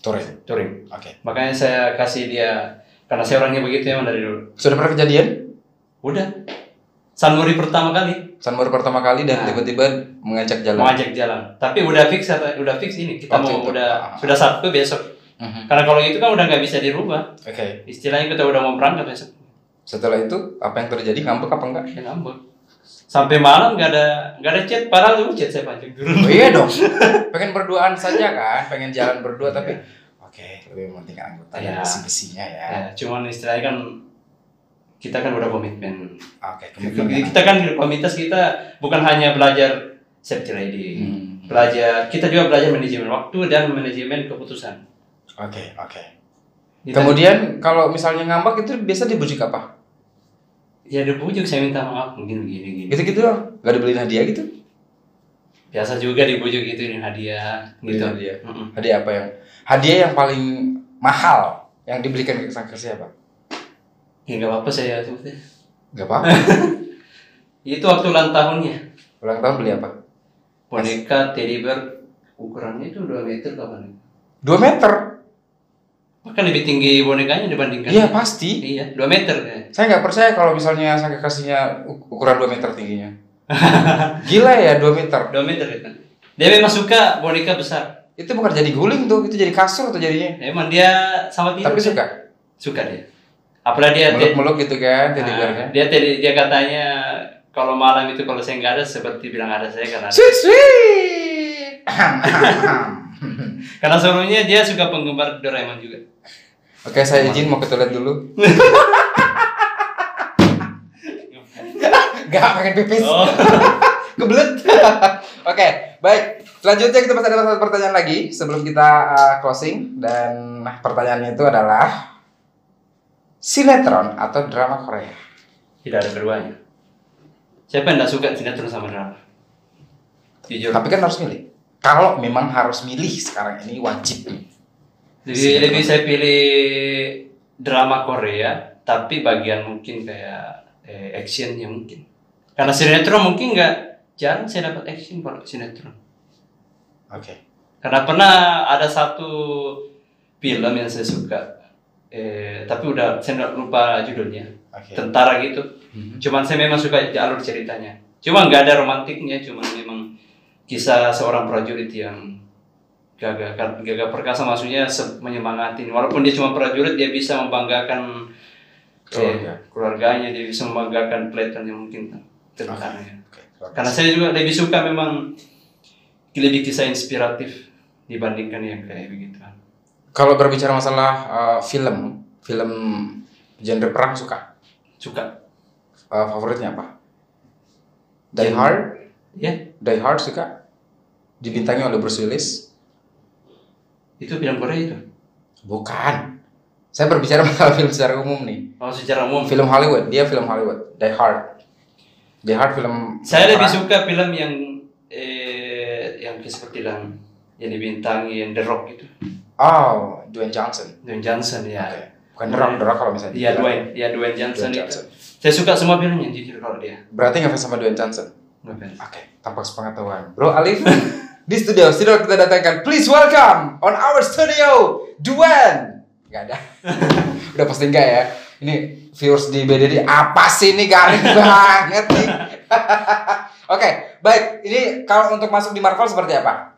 Touring. touring. Oke, makanya saya kasih dia karena saya orangnya begitu emang dari dulu sudah pernah kejadian? udah Sanmuri pertama kali Sanmur pertama kali dan Nah. tiba-tiba mengajak jalan. mengajak jalan tapi udah fix udah fix ini kita Waktu mau itu. udah Ah. sudah Sabtu besok Mhm. karena kalau itu kan udah nggak bisa dirubah Oke, istilahnya kita udah mau berangkat besok setelah itu apa yang terjadi ngambek apa enggak? ya ngambek sampai malam nggak ada nggak ada chat padahal dulu chat saya panjang dulu Oh iya dong. pengen berduaan saja kan, pengen jalan berdua tapi oke, lebih mementingkan anggota dan Iya. besi-besinya ya. ya, cuman istilahnya kan kita kan udah komitmen Oke, komitmen. kita kan komunitas kita bukan hanya belajar safety riding Hmm. belajar kita juga belajar manajemen waktu dan manajemen keputusan Oke, oke. Kita- Kemudian kalau misalnya ngambek itu biasa dibujuk apa? ya dibujuk saya minta maaf mungkin begini gini Gitu-gitu doang. Gak dibeliin hadiah gitu? biasa juga dibujuk gitu ini hadiah gitu hadiah. Hadiah apa yang hadiah yang paling mahal yang dibelikan ke sang siapa? ya nggak apa-apa saya sebutnya Gak apa-apa. itu waktu ulang tahunnya Ulang tahun beli apa? boneka teddy bear ukurannya itu 2 meter kapan 2 meter. bahkan lebih tinggi bonekanya dibandingkan Iya pasti. iya 2 meter ya. Saya nggak percaya kalau misalnya sang kekasihnya uk- ukuran 2 meter tingginya. Gila ya 2 meter. 2 meter itu dia memang suka boneka besar Itu bukan jadi guling tuh, itu jadi kasur tuh jadinya. emang dia sama tidur Tapi suka suka dia apalagi dia dia, meluk-meluk gitu kan Nah, bear-nya. dia tadi dia katanya kalau malam itu kalau saya nggak ada seperti bilang ada saya karena Sweet sweet. karena sebelumnya dia suka penggemar Doraemon juga Oke, saya izin mau ke toilet dulu. Gak pengen pipis. oh Kebelet. Oke, baik. Selanjutnya kita masih ada satu pertanyaan lagi sebelum kita uh, closing. Dan nah, pertanyaannya itu adalah sinetron atau drama Korea. tidak ada keduanya. Siapa yang nggak suka sinetron sama drama? Jujur. Tapi kan harus milih. Kalau memang harus milih sekarang ini wajib. Nih. lebih lebih saya pilih drama Korea tapi bagian mungkin kayak eh, actionnya mungkin. Karena sinetron mungkin nggak jarang saya dapat action kalau sinetron Oke. karena pernah ada satu film yang saya suka eh tapi udah saya nggak lupa judulnya Oke. tentara gitu Mhm. cuman saya memang suka alur ceritanya cuma nggak ada romantiknya cuman memang kisah seorang prajurit yang gagah gagah perkasa maksudnya menyemangatin walaupun dia cuma prajurit dia bisa membanggakan eh, Keluarga. keluarganya dia bisa membanggakan peletonnya mungkin tentaranya Oke. karena saya juga lebih suka memang lebih kisah inspiratif dibandingkan yang kayak begitu Kalau berbicara masalah uh, film, film genre perang suka. suka Uh, favoritnya apa? Die Yang- Hard. ya Die Hard suka. Dibintangi oleh Bruce Willis. itu film Korea itu Bukan. Saya berbicara masalah film secara umum nih. oh secara umum Film Hollywood, dia film Hollywood. Die Hard. Die Hard film. Saya film lebih perang. suka film yang yang seperti yang yang dibintangi yang The Rock gitu. Oh, Dwayne Johnson. Dwayne Johnson ya. Oke. Bukan The Rock, The Rock kalau misalnya. Iya. Dwayne, iya Dwayne Johnson, Dwayne itu. Johnson. Saya suka semua filmnya jujur kalau dia. Berarti ngefans sama Dwayne Johnson. Ngefans. Oke, tanpa sepengetahuan. Bro Alif, di studio sudah kita datangkan. Please welcome on our studio, Duan. Gak ada. Udah pasti enggak ya. Ini viewers di BDD apa sih ini garing banget nih. Oke, baik. Ini kalau untuk masuk di Marvel seperti apa?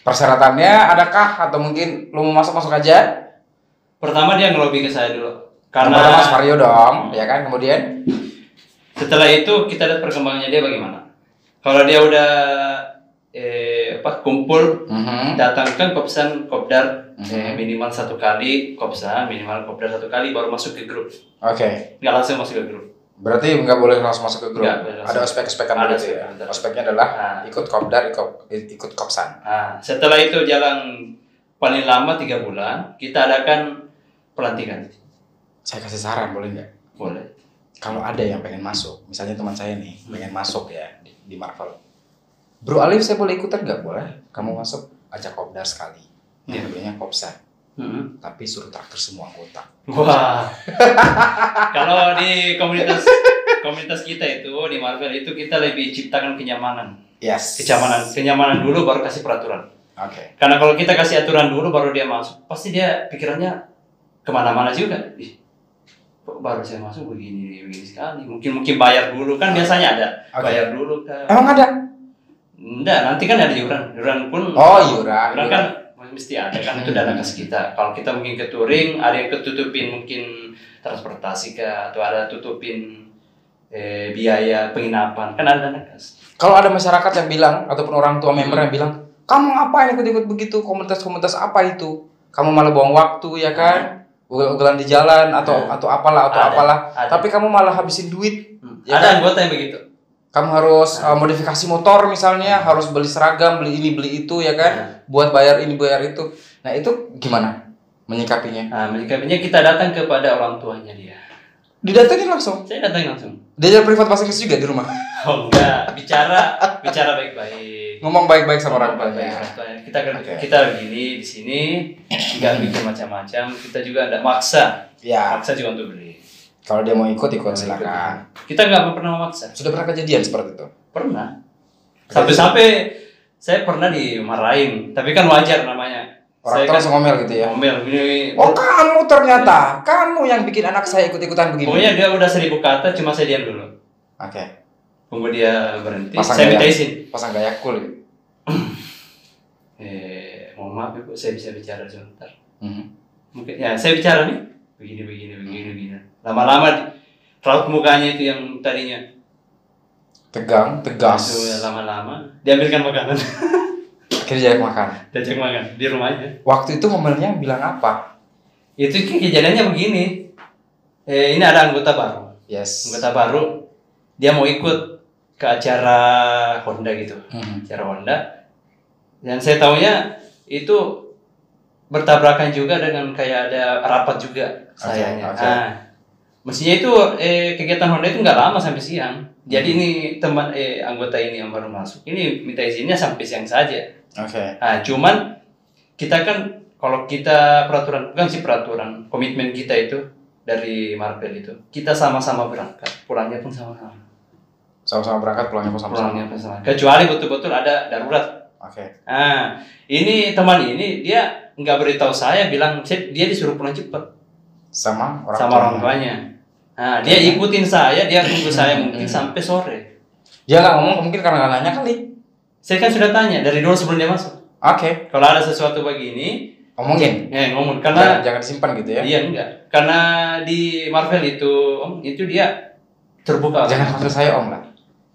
Persyaratannya adakah atau mungkin lu mau masuk masuk aja? Pertama dia ngelobi ke saya dulu. Karena Mas Mario dong, ya kan? Kemudian setelah itu kita lihat perkembangannya dia bagaimana. Kalau dia udah eh apa kumpul mhm. datangkan kopsan kopdar Mhm. eh, minimal satu kali kopsan minimal kopdar satu kali baru masuk ke grup Oke. nggak langsung masuk ke grup Berarti nggak boleh langsung masuk ke grup. Langsung. Ada ospek-ospekan Ada begitu ya. Ospeknya adalah Nah. ikut kopdar, ikut ikut kopsan. Nah, setelah itu jalan paling lama tiga bulan, kita adakan pelantikan. Saya kasih saran boleh nggak? Boleh. Kalau ada yang pengen masuk, misalnya teman saya nih pengen masuk ya di, di Marvel. Bro Alif saya boleh ikutan nggak? Boleh. Kamu masuk ajak kopdar sekali. Iya. Yang keduanya kopsan. Hmm. Tapi suruh traktir semua anggota. Wah. Kalau di komunitas komunitas kita itu di Marvel itu kita lebih ciptakan kenyamanan. Yes. Kenyamanan, kenyamanan dulu baru kasih peraturan. Oke. Karena kalau kita kasih aturan dulu baru dia masuk, pasti dia pikirannya ke mana-mana juga. Ih, kok baru saya masuk begini begini sekali. Mungkin mungkin bayar dulu kan biasanya ada. Oke. Bayar dulu kan. Emang ada? Enggak, nanti kan ada iuran. Iuran pun Oh iuran. iuran kan mesti ada kan itu dana kas kita. Kalau kita mungkin ke touring, ada yang ketutupin mungkin transportasi kah atau ada tutupin eh, biaya penginapan kan ada dana kas. Kalau ada masyarakat yang bilang ataupun orang tua member yang bilang, kamu ngapain ikut-ikut begitu komunitas-komunitas apa itu? Kamu malah buang waktu ya kan? Ugal-ugalan di jalan atau Nah. atau apalah atau Ada, apalah. ada. Tapi kamu malah habisin duit. Hmm. Ya ada kan? anggota yang begitu. Kamu harus uh, modifikasi motor misalnya, harus beli seragam, beli ini beli itu ya kan? Buat bayar ini bayar itu. Nah itu gimana menyikapinya? Nah, menyikapinya kita datang kepada orang tuanya dia. Didatengin langsung. Saya datang langsung. Diajar privat bahasa Inggris juga di rumah. Oh enggak, bicara bicara baik-baik. Ngomong baik-baik sama orang orang tuanya. Kita kan Oke. kita begini di sini nggak bikin macam-macam. Kita juga tidak maksa. Ya, Maksa juga untuk beli. Kalau dia mau ikut ikut silakan. Kita nggak pernah memaksa. Sudah pernah kejadian seperti itu? Pernah. Sampai-sampai saya pernah dimarahin. Tapi kan wajar namanya. Orang saya tua kan langsung ngomel gitu ya. ngomel gini. Oh kamu ternyata, kamu yang bikin anak saya ikut-ikutan begini. Pokoknya dia udah seribu kata, cuma saya diam dulu. Oke, Tunggu dia berhenti. Pasang saya minta izin. pasang gaya cool gitu. Eh, mohon maaf ibu, saya bisa bicara sebentar. Mhm. Mungkin ya saya bicara nih. Begini, begini, begini, begini. Lama-lama raut mukanya itu yang tadinya Tegang, tegas. itu ya lama-lama diambilkan makanan, Akhirnya jadi makan. diajak makan di rumahnya. Waktu itu ngomelnya bilang apa? Itu kejadiannya begini. Eh, ini ada anggota baru. Yes. Anggota baru dia mau ikut ke acara Honda gitu. Mhm. Acara Honda. Dan saya tahunya itu bertabrakan juga dengan kayak ada rapat juga sayanya. oke. Nah, mestinya itu eh, kegiatan Honda itu nggak lama sampai siang. Jadi ini teman eh anggota ini yang baru masuk. Ini minta izinnya sampai siang saja. Oke. Nah, cuman kita kan kalau kita peraturan bukan sih peraturan komitmen kita itu dari Marvel itu kita sama-sama berangkat pulangnya pun sama-sama Sama-sama berangkat pulangnya pun sama-sama. pulangnya pun sama kecuali betul-betul ada darurat Oke. nah ini teman ini dia nggak beritahu saya bilang "Sip, dia disuruh pulang cepat sama orang sama orang tuanya. Nah, dia ikutin saya, dia tunggu saya mungkin sampai sore. Dia nggak ngomong mungkin karena nggak nanya kali. Saya kan sudah tanya dari dulu sebelum dia masuk. Oke, Kalau ada sesuatu begini, omongin. eh ngomong Jangan, karena jangan disimpan gitu ya. iya enggak. Karena di Marvel itu, Om, itu dia terbuka. Jangan panggil saya om lah.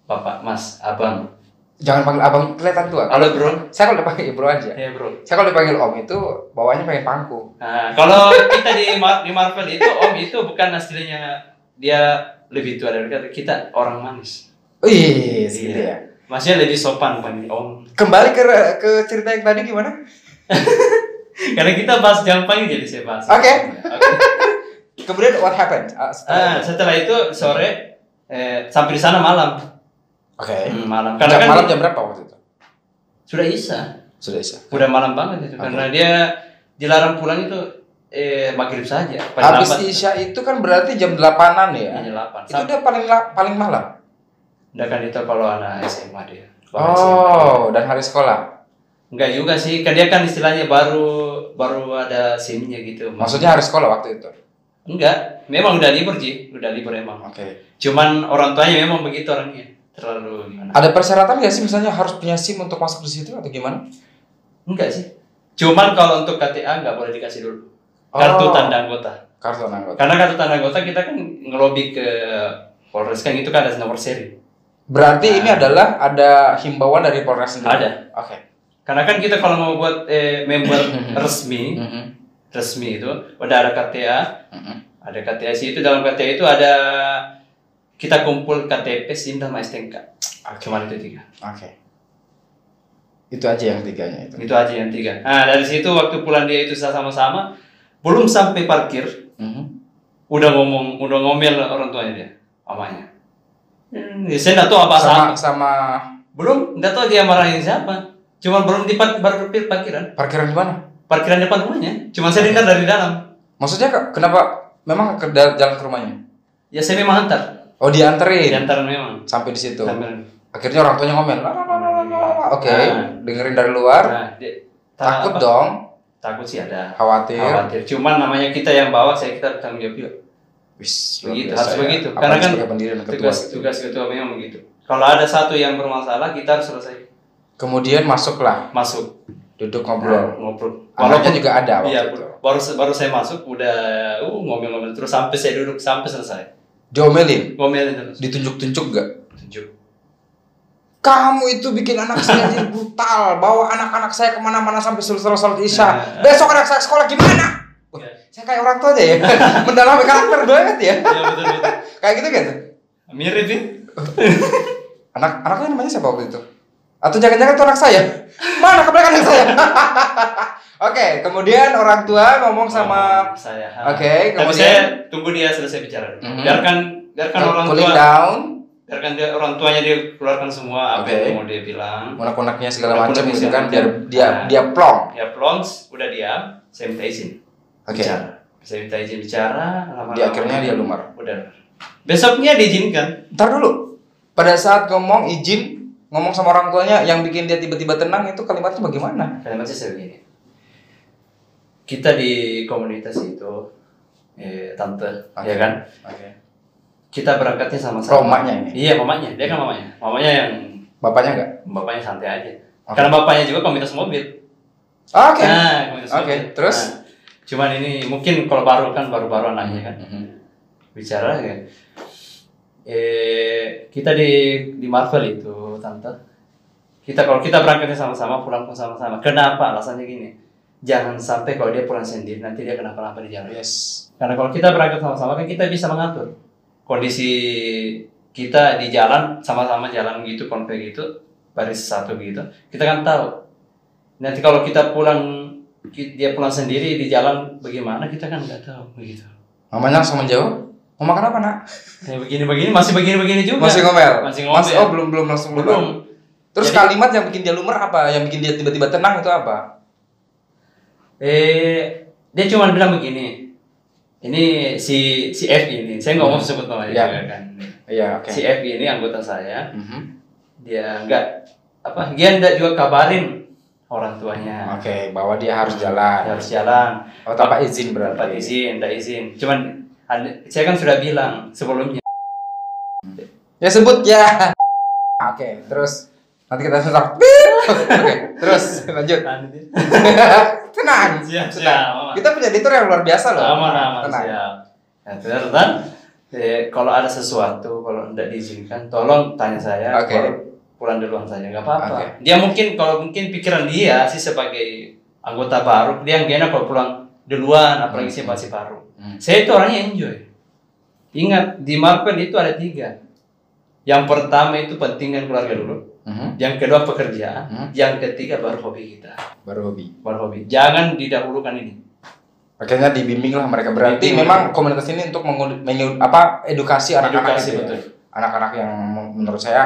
Bapak, Mas, Abang. Jangan panggil abang kelihatan tua. Halo, Bro. Saya kalau dipanggil bro aja. Ya, Bro. Saya kalau dipanggil om itu bawahnya pengen pangku. Nah, kalau kita di, Mar- di Marvel itu Om itu bukan aslinya dia lebih tua dari kita, kita orang manis. Gitu Iya. ya. Maksudnya lebih sopan panggil Om. Kembali ke ke cerita yang tadi gimana? Karena kita bahas Jepang jadi saya bahas. Oke. Oke. Kemudian what happened? Ah, setelah Ah, itu? setelah itu sore eh, sampai di sana malam. Oke. Hmm, malam. Jam Karena kan malam jam berapa waktu itu? sudah isa. Sudah isa. Udah malam banget itu Oke. karena dia dilarang pulang itu eh maghrib saja. Habis isya itu kan berarti jam 8-an ya. Jam 8. Itu udah paling paling malam. Udah kan itu kalau anak SMA dia. Kalau SMA. Oh, dan hari sekolah. Enggak juga sih, kan dia kan istilahnya baru baru ada SIM-nya gitu. Maksudnya hari sekolah waktu itu. Enggak, memang udah libur Ji, udah libur emang. Oke. Cuman orang tuanya memang begitu orangnya, terlalu gimana? Ada persyaratan nggak sih misalnya harus punya SIM untuk masuk di situ atau gimana? Enggak sih. Cuman kalau untuk KTA nggak boleh dikasih dulu. Kartu Oh. tanda anggota. Kartu anggota. Karena kartu tanda anggota kita kan ngelobi ke Polres kan itu kan ada nomor seri. Berarti ini Nah. adalah ada himbauan dari Polres sendiri. Ada. Oke. Karena kan kita kalau mau buat eh, member resmi, Mhm. resmi itu udah ada KTA, Mhm. ada KTA sih itu dalam KTA itu ada kita kumpul KTP, SIM dan STNK. Cuman itu tiga. Oke. Itu aja yang tiganya itu. Itu aja yang tiga. Nah dari situ waktu pulang dia itu sama-sama, belum sampai parkir, Mhm. udah ngomong, udah ngomel orang tuanya dia, mamanya. Hmm, ya saya nggak tahu apa Sama sama. sama Belum, nggak tahu dia marahin siapa. Cuma belum di par- parkir parkiran, parkiran di mana? parkiran depan rumahnya. Cuma saya dengar dari dalam. Maksudnya ke- kenapa memang ke jalan ke rumahnya? Ya saya memang antar, Oh dianterin diantar memang. sampai di situ. Sambil- Akhirnya orang tuanya ngomel. "La, la, la, la, la, la, la." Oke, Nah. dengerin dari luar. Nah, dia- Takut apa? dong, Takut sih ada. khawatir. Khawatir. Cuman namanya kita yang bawa, saya kita tanggung jawab juga. Wis, Begitu, harus ya. begitu. Karena kan dan ketua Tugas tugas ketua memang begitu. Kalau ada satu yang bermasalah, kita harus selesai. Kemudian masuklah, Masuk. duduk Nah, ngobrol. ngobrol. Anaknya juga ada waktu Iya, itu. baru baru saya masuk udah uh ngomel-ngomel terus sampai saya duduk sampai selesai. Diomelin, Ngomelin terus. ditunjuk-tunjuk gak? Tunjuk. Kamu itu bikin anak saya jadi brutal, bawa anak-anak saya ke mana-mana sampai selesai sholat isya. Nah. Besok anak saya sekolah gimana? Wah, Iya. Saya kayak orang tua aja ya, mendalami karakter banget ya. Iya betul betul. Kayak gitu kan? Mirip sih. Anak anaknya namanya siapa waktu itu? Atau jangan-jangan itu anak saya? Mana kebanyakan anak saya? Oke, kemudian orang tua ngomong sama Oh, saya. Oke, Tapi kemudian- saya tunggu dia selesai bicara. dulu. Mhm. Biarkan biarkan orang tua down, biarkan dia orang tuanya dia keluarkan semua apa yang mau dia bilang. unek-uneknya segala macam segala kan, biar dia Nah. dia plong. Ya plons udah diam, saya minta izin. Oke. Bicara. Saya minta izin bicara, lama-lama Di akhirnya dia lumar. Udah. Besoknya diizinkan. Ntar dulu. Pada saat ngomong izin, ngomong sama orang tuanya yang bikin dia tiba-tiba tenang itu kalimatnya bagaimana? Kalimatnya saya begini. Kita di komunitas itu, eh, tante, Oke. ya kan? Oke. Kita berangkatnya sama-sama. emaknya ini. Iya, mamanya. Dia kan mamanya. Mamanya yang Bapaknya enggak? bapaknya santai aja. Oke. Karena bapaknya juga komunitas mobil. Oke. Nah, komunitas Oke, mobil. terus? Nah, cuman ini mungkin kalau baru kan baru-baru anaknya kan Mhm. bicara ya. Eh, kita di di Marvel itu, tante. Kita kalau kita berangkatnya sama-sama, pulang pun sama-sama. Kenapa? Alasannya gini. Jangan sampai kalau dia pulang sendiri nanti dia kenapa-napa di jalan. Yes. Karena kalau kita berangkat sama-sama kan kita bisa mengatur kondisi kita di jalan sama-sama jalan gitu konvoy gitu baris satu gitu kita kan tahu nanti kalau kita pulang dia pulang sendiri di jalan bagaimana kita kan nggak tahu begitu Mamanya langsung menjawab, mau makan apa nak? ya begini-begini masih begini-begini juga Masih ngomel. Masih ngomel. oh belum belum langsung belum belum. Terus Jadi- kalimat yang bikin dia lumer apa? Yang bikin dia tiba-tiba tenang itu apa? eh dia cuma bilang begini ini si si F ini saya nggak mau Hmm. sebut namanya Ya. kan Iya oke. si F ini anggota saya Mhm. dia enggak apa dia enggak juga kabarin orang tuanya. Oke, bahwa dia harus jalan. Dia harus jalan, Oh, tanpa izin berarti. dapat izin, tidak izin. Cuman ada- saya kan sudah bilang sebelumnya. Ya sebut ya. Oke, terus nanti kita sensor. Oke, terus lanjut. Tenang. Siap, tenang. siap. Kita punya editor yang luar biasa loh. aman aman Tenang. siap. Nah, terus kan, eh, kalau ada sesuatu kalau tidak diizinkan, tolong tanya saya. Oke. Kalau pulang duluan saja nggak apa-apa. Oke. Dia mungkin kalau mungkin pikiran dia sih sebagai anggota baru, dia nggak enak kalau pulang duluan, apalagi sih masih baru. Hmm. Saya itu orangnya enjoy. Ingat di Marvel itu ada tiga. Yang pertama itu pentingkan keluarga dulu. Mhm. Yang kedua pekerjaan. Hmm. Yang ketiga baru hobi kita. Baru hobi. Baru hobi. Jangan didahulukan ini. Akhirnya dibimbing lah mereka. Berarti Bimbing memang mereka. komunitas ini untuk mengu- mengu- apa edukasi anak-anak Edukasi itu ya. betul. Anak-anak yang menurut saya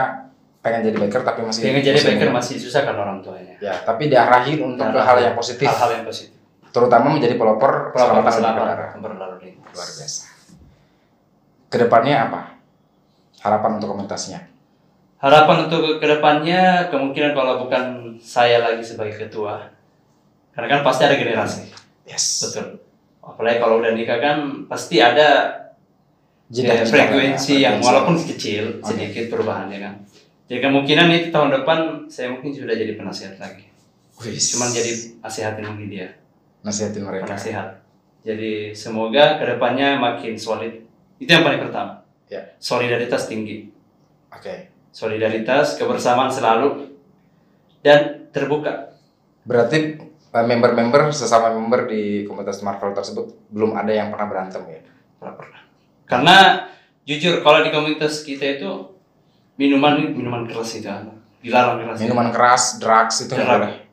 pengen jadi biker tapi masih Pengen jadi muda. masih susah kan orang tuanya. Ya, tapi diarahin untuk ke hal yang positif. Hal-hal yang positif. Terutama menjadi pelopor Pelopor keselamatan lintas. Luar biasa. Ke depannya apa? Harapan untuk komunitasnya? Harapan untuk ke depannya kemungkinan kalau bukan saya lagi sebagai ketua, karena kan pasti ada generasi, Yes. betul. Apalagi kalau udah nikah kan pasti ada Jeda- eh, jeda- frekuensi yang frekuensi. walaupun kecil Oke. sedikit perubahannya kan. Jadi kemungkinan itu tahun depan saya mungkin sudah jadi penasihat lagi. Wis. Cuman jadi nasihatin mungkin dia, nasihatin mereka. penasihat. Jadi semoga ke depannya makin solid. Itu yang paling pertama. Ya. Solidaritas tinggi. Oke. solidaritas, kebersamaan selalu, dan terbuka. Berarti eh, member-member sesama member di komunitas Marvel tersebut belum ada yang pernah berantem ya? Pernah pernah. Karena jujur kalau di komunitas kita itu minuman minuman keras itu dilarang keras. Minuman keras, drugs itu boleh.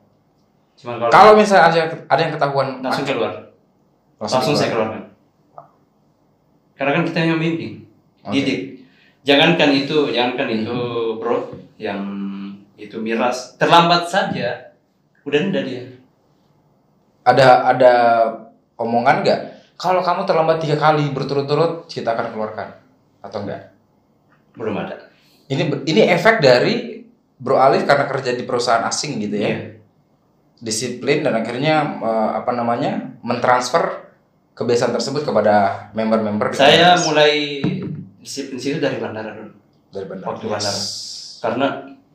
Cuman kalau, Kalau misalnya ada, ada yang ketahuan langsung keluar, langsung, langsung, saya keluar. keluarkan. Karena kan kita yang bimbing, Oke. didik. Jangankan itu, jangankan Hmm. itu bro, yang itu miras terlambat saja, udah ndak dia. Ada ada omongan nggak? Kalau kamu terlambat tiga kali berturut-turut, kita akan keluarkan atau enggak? Belum ada. Ini ini efek dari Bro Alif karena kerja di perusahaan asing gitu ya. Iya. Disiplin dan akhirnya eh, apa namanya? mentransfer kebiasaan tersebut kepada member-member Saya mulai disiplin situ dari bandara dulu. dari bandara. waktu bandara. Karena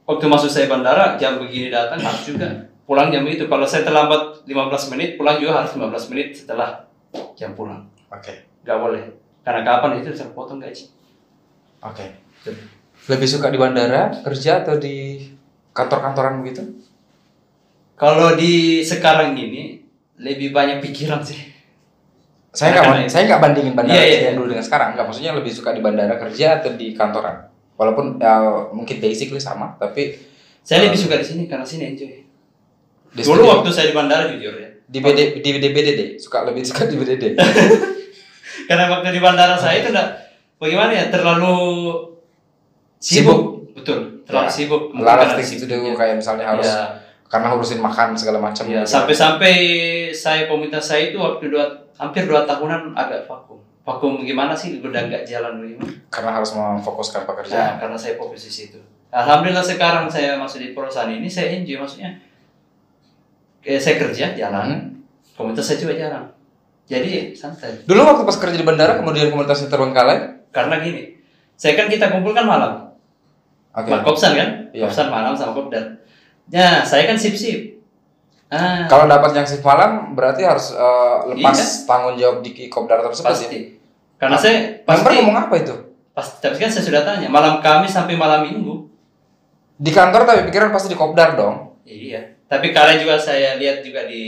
waktu masuk saya bandara jam begini datang harus juga pulang jam itu. Kalau saya terlambat 15 menit, pulang juga harus 15 menit setelah jam pulang. Oke. Nggak boleh. Karena kapan itu terpotong gaji. Oke. Lebih suka di bandara kerja atau di kantor-kantoran begitu? Kalau di sekarang ini lebih banyak pikiran sih. Saya nggak itu. saya nggak bandingin bandara Iya, iya, yang iya. dulu dengan sekarang. Nggak maksudnya lebih suka di bandara kerja atau di kantoran. Walaupun ya, mungkin basically sama, tapi Saya lebih suka di sini karena sini enjoy. di Dulu studio- waktu saya di bandara jujur ya. di BD di BDD suka lebih suka di BDD. Karena waktu di bandara saya itu enggak bagaimana ya terlalu sibuk. Betul, terlalu Ya. sibuk. Karena things to do kayak misalnya harus Ya. Karena urusin makan segala macam. Ya, gitu. sampai-sampai saya komunitas saya itu waktu dua hampir dua tahunan agak vakum. Vakum gimana sih? Udah nggak jalan bagaimana? karena harus memfokuskan Nah, pekerjaan. karena saya fokus di situ. Alhamdulillah sekarang saya masuk di perusahaan ini saya enjoy maksudnya. Kayak saya kerja jalan, Hmm. komunitas saya juga jalan. Jadi santai. Dulu waktu pas kerja di bandara kemudian komunitasnya terbengkalai. Karena gini, saya kan kita kumpulkan malam. Oke. Mak Kopsan kan? Iya. Kopsan malam sama Kopdar. Ya, saya kan sip-sip. Ah, Kalau dapat yang shift malam berarti harus eh, lepas Iya. tanggung jawab di kopdar tersebut. ya? pasti. Karena saya Member pasti ngomong apa itu? pasti tapi kan saya sudah tanya malam Kamis sampai malam Minggu. Di kantor tapi pikiran pasti di kopdar dong. Iya. Tapi kalian juga saya lihat juga di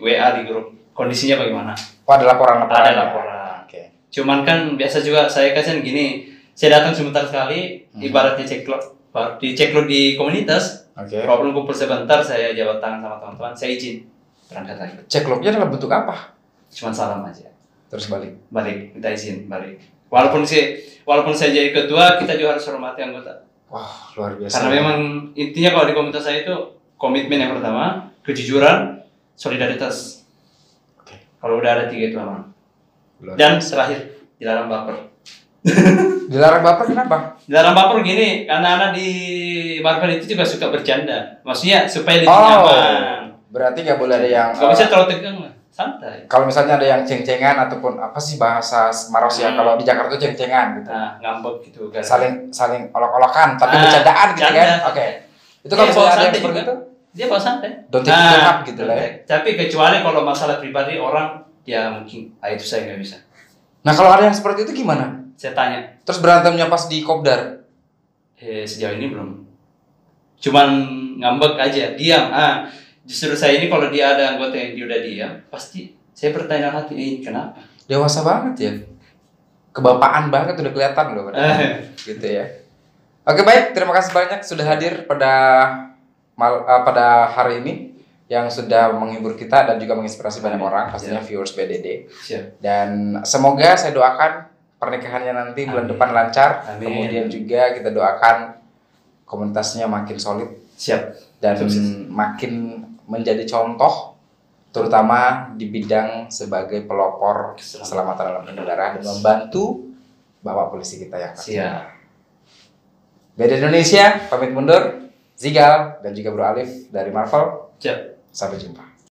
WA di grup kondisinya bagaimana. Oh, ada laporan-laporan. Ada ya? laporan. Oke. Cuman kan biasa juga saya kasih gini, saya datang sebentar sekali, Hmm. ibaratnya cek lo, di cek lo di komunitas, Oke. walaupun kumpul sebentar, saya jawab tangan sama teman-teman, saya izin berangkat lagi. Cek lognya dalam bentuk apa? Cuman salam aja, Terus balik. balik, minta izin, balik. Walaupun saya, walaupun saya jadi ketua, kita juga harus hormati anggota. Wah, luar biasa. Karena memang intinya kalau di komunitas saya itu komitmen yang pertama, kejujuran, solidaritas. Oke. Kalau udah ada tiga itu aman. Dan terakhir, dilarang baper. Dilarang baper kenapa? Dilarang baper gini, anak-anak di Marvel itu juga suka bercanda. Maksudnya supaya lebih Oh. nyaman. Berarti nggak boleh ada yang Gak bisa terlalu tegang lah, santai. kalau misalnya ada yang ceng-cengan ataupun apa sih bahasa Maros ya Hmm. kalau di Jakarta tuh ceng-cengan gitu. Nah, ngambek gitu kan. Saling saling olok-olokan tapi Ah, bercandaan gitu bercanda. kan. Oke. Itu Iya, kalau misalnya ada yang seperti itu Dia bawa santai. don't take hard gitu lah ya. Tapi kecuali kalau masalah pribadi orang, ya mungkin, ah itu saya nggak bisa. Nah, kalau ada yang seperti itu gimana? Saya tanya, Terus berantemnya pas di kopdar. eh, sejauh ini belum. Cuman ngambek aja, diam. Ah, justru saya ini kalau dia ada anggota yang dia udah diam, pasti saya bertanya hati, eh, ini kenapa? Dewasa banget ya. Kebapaan banget udah kelihatan loh. Eh, gitu ya. Oke baik, terima kasih banyak sudah hadir pada mal, eh, pada hari ini yang sudah menghibur kita dan juga menginspirasi banyak orang, pastinya viewers BDD. Dan semoga saya doakan pernikahannya nanti bulan Amin. depan lancar. Amin. Kemudian juga kita doakan komunitasnya makin solid Siap. dan Sukses. makin menjadi contoh terutama di bidang sebagai pelopor Keselamatan. keselamatan dalam berkendara dan membantu Bapak polisi kita yang Siap. Beda Indonesia pamit mundur Zigal dan juga Bro Alif dari Marvel Siap. sampai jumpa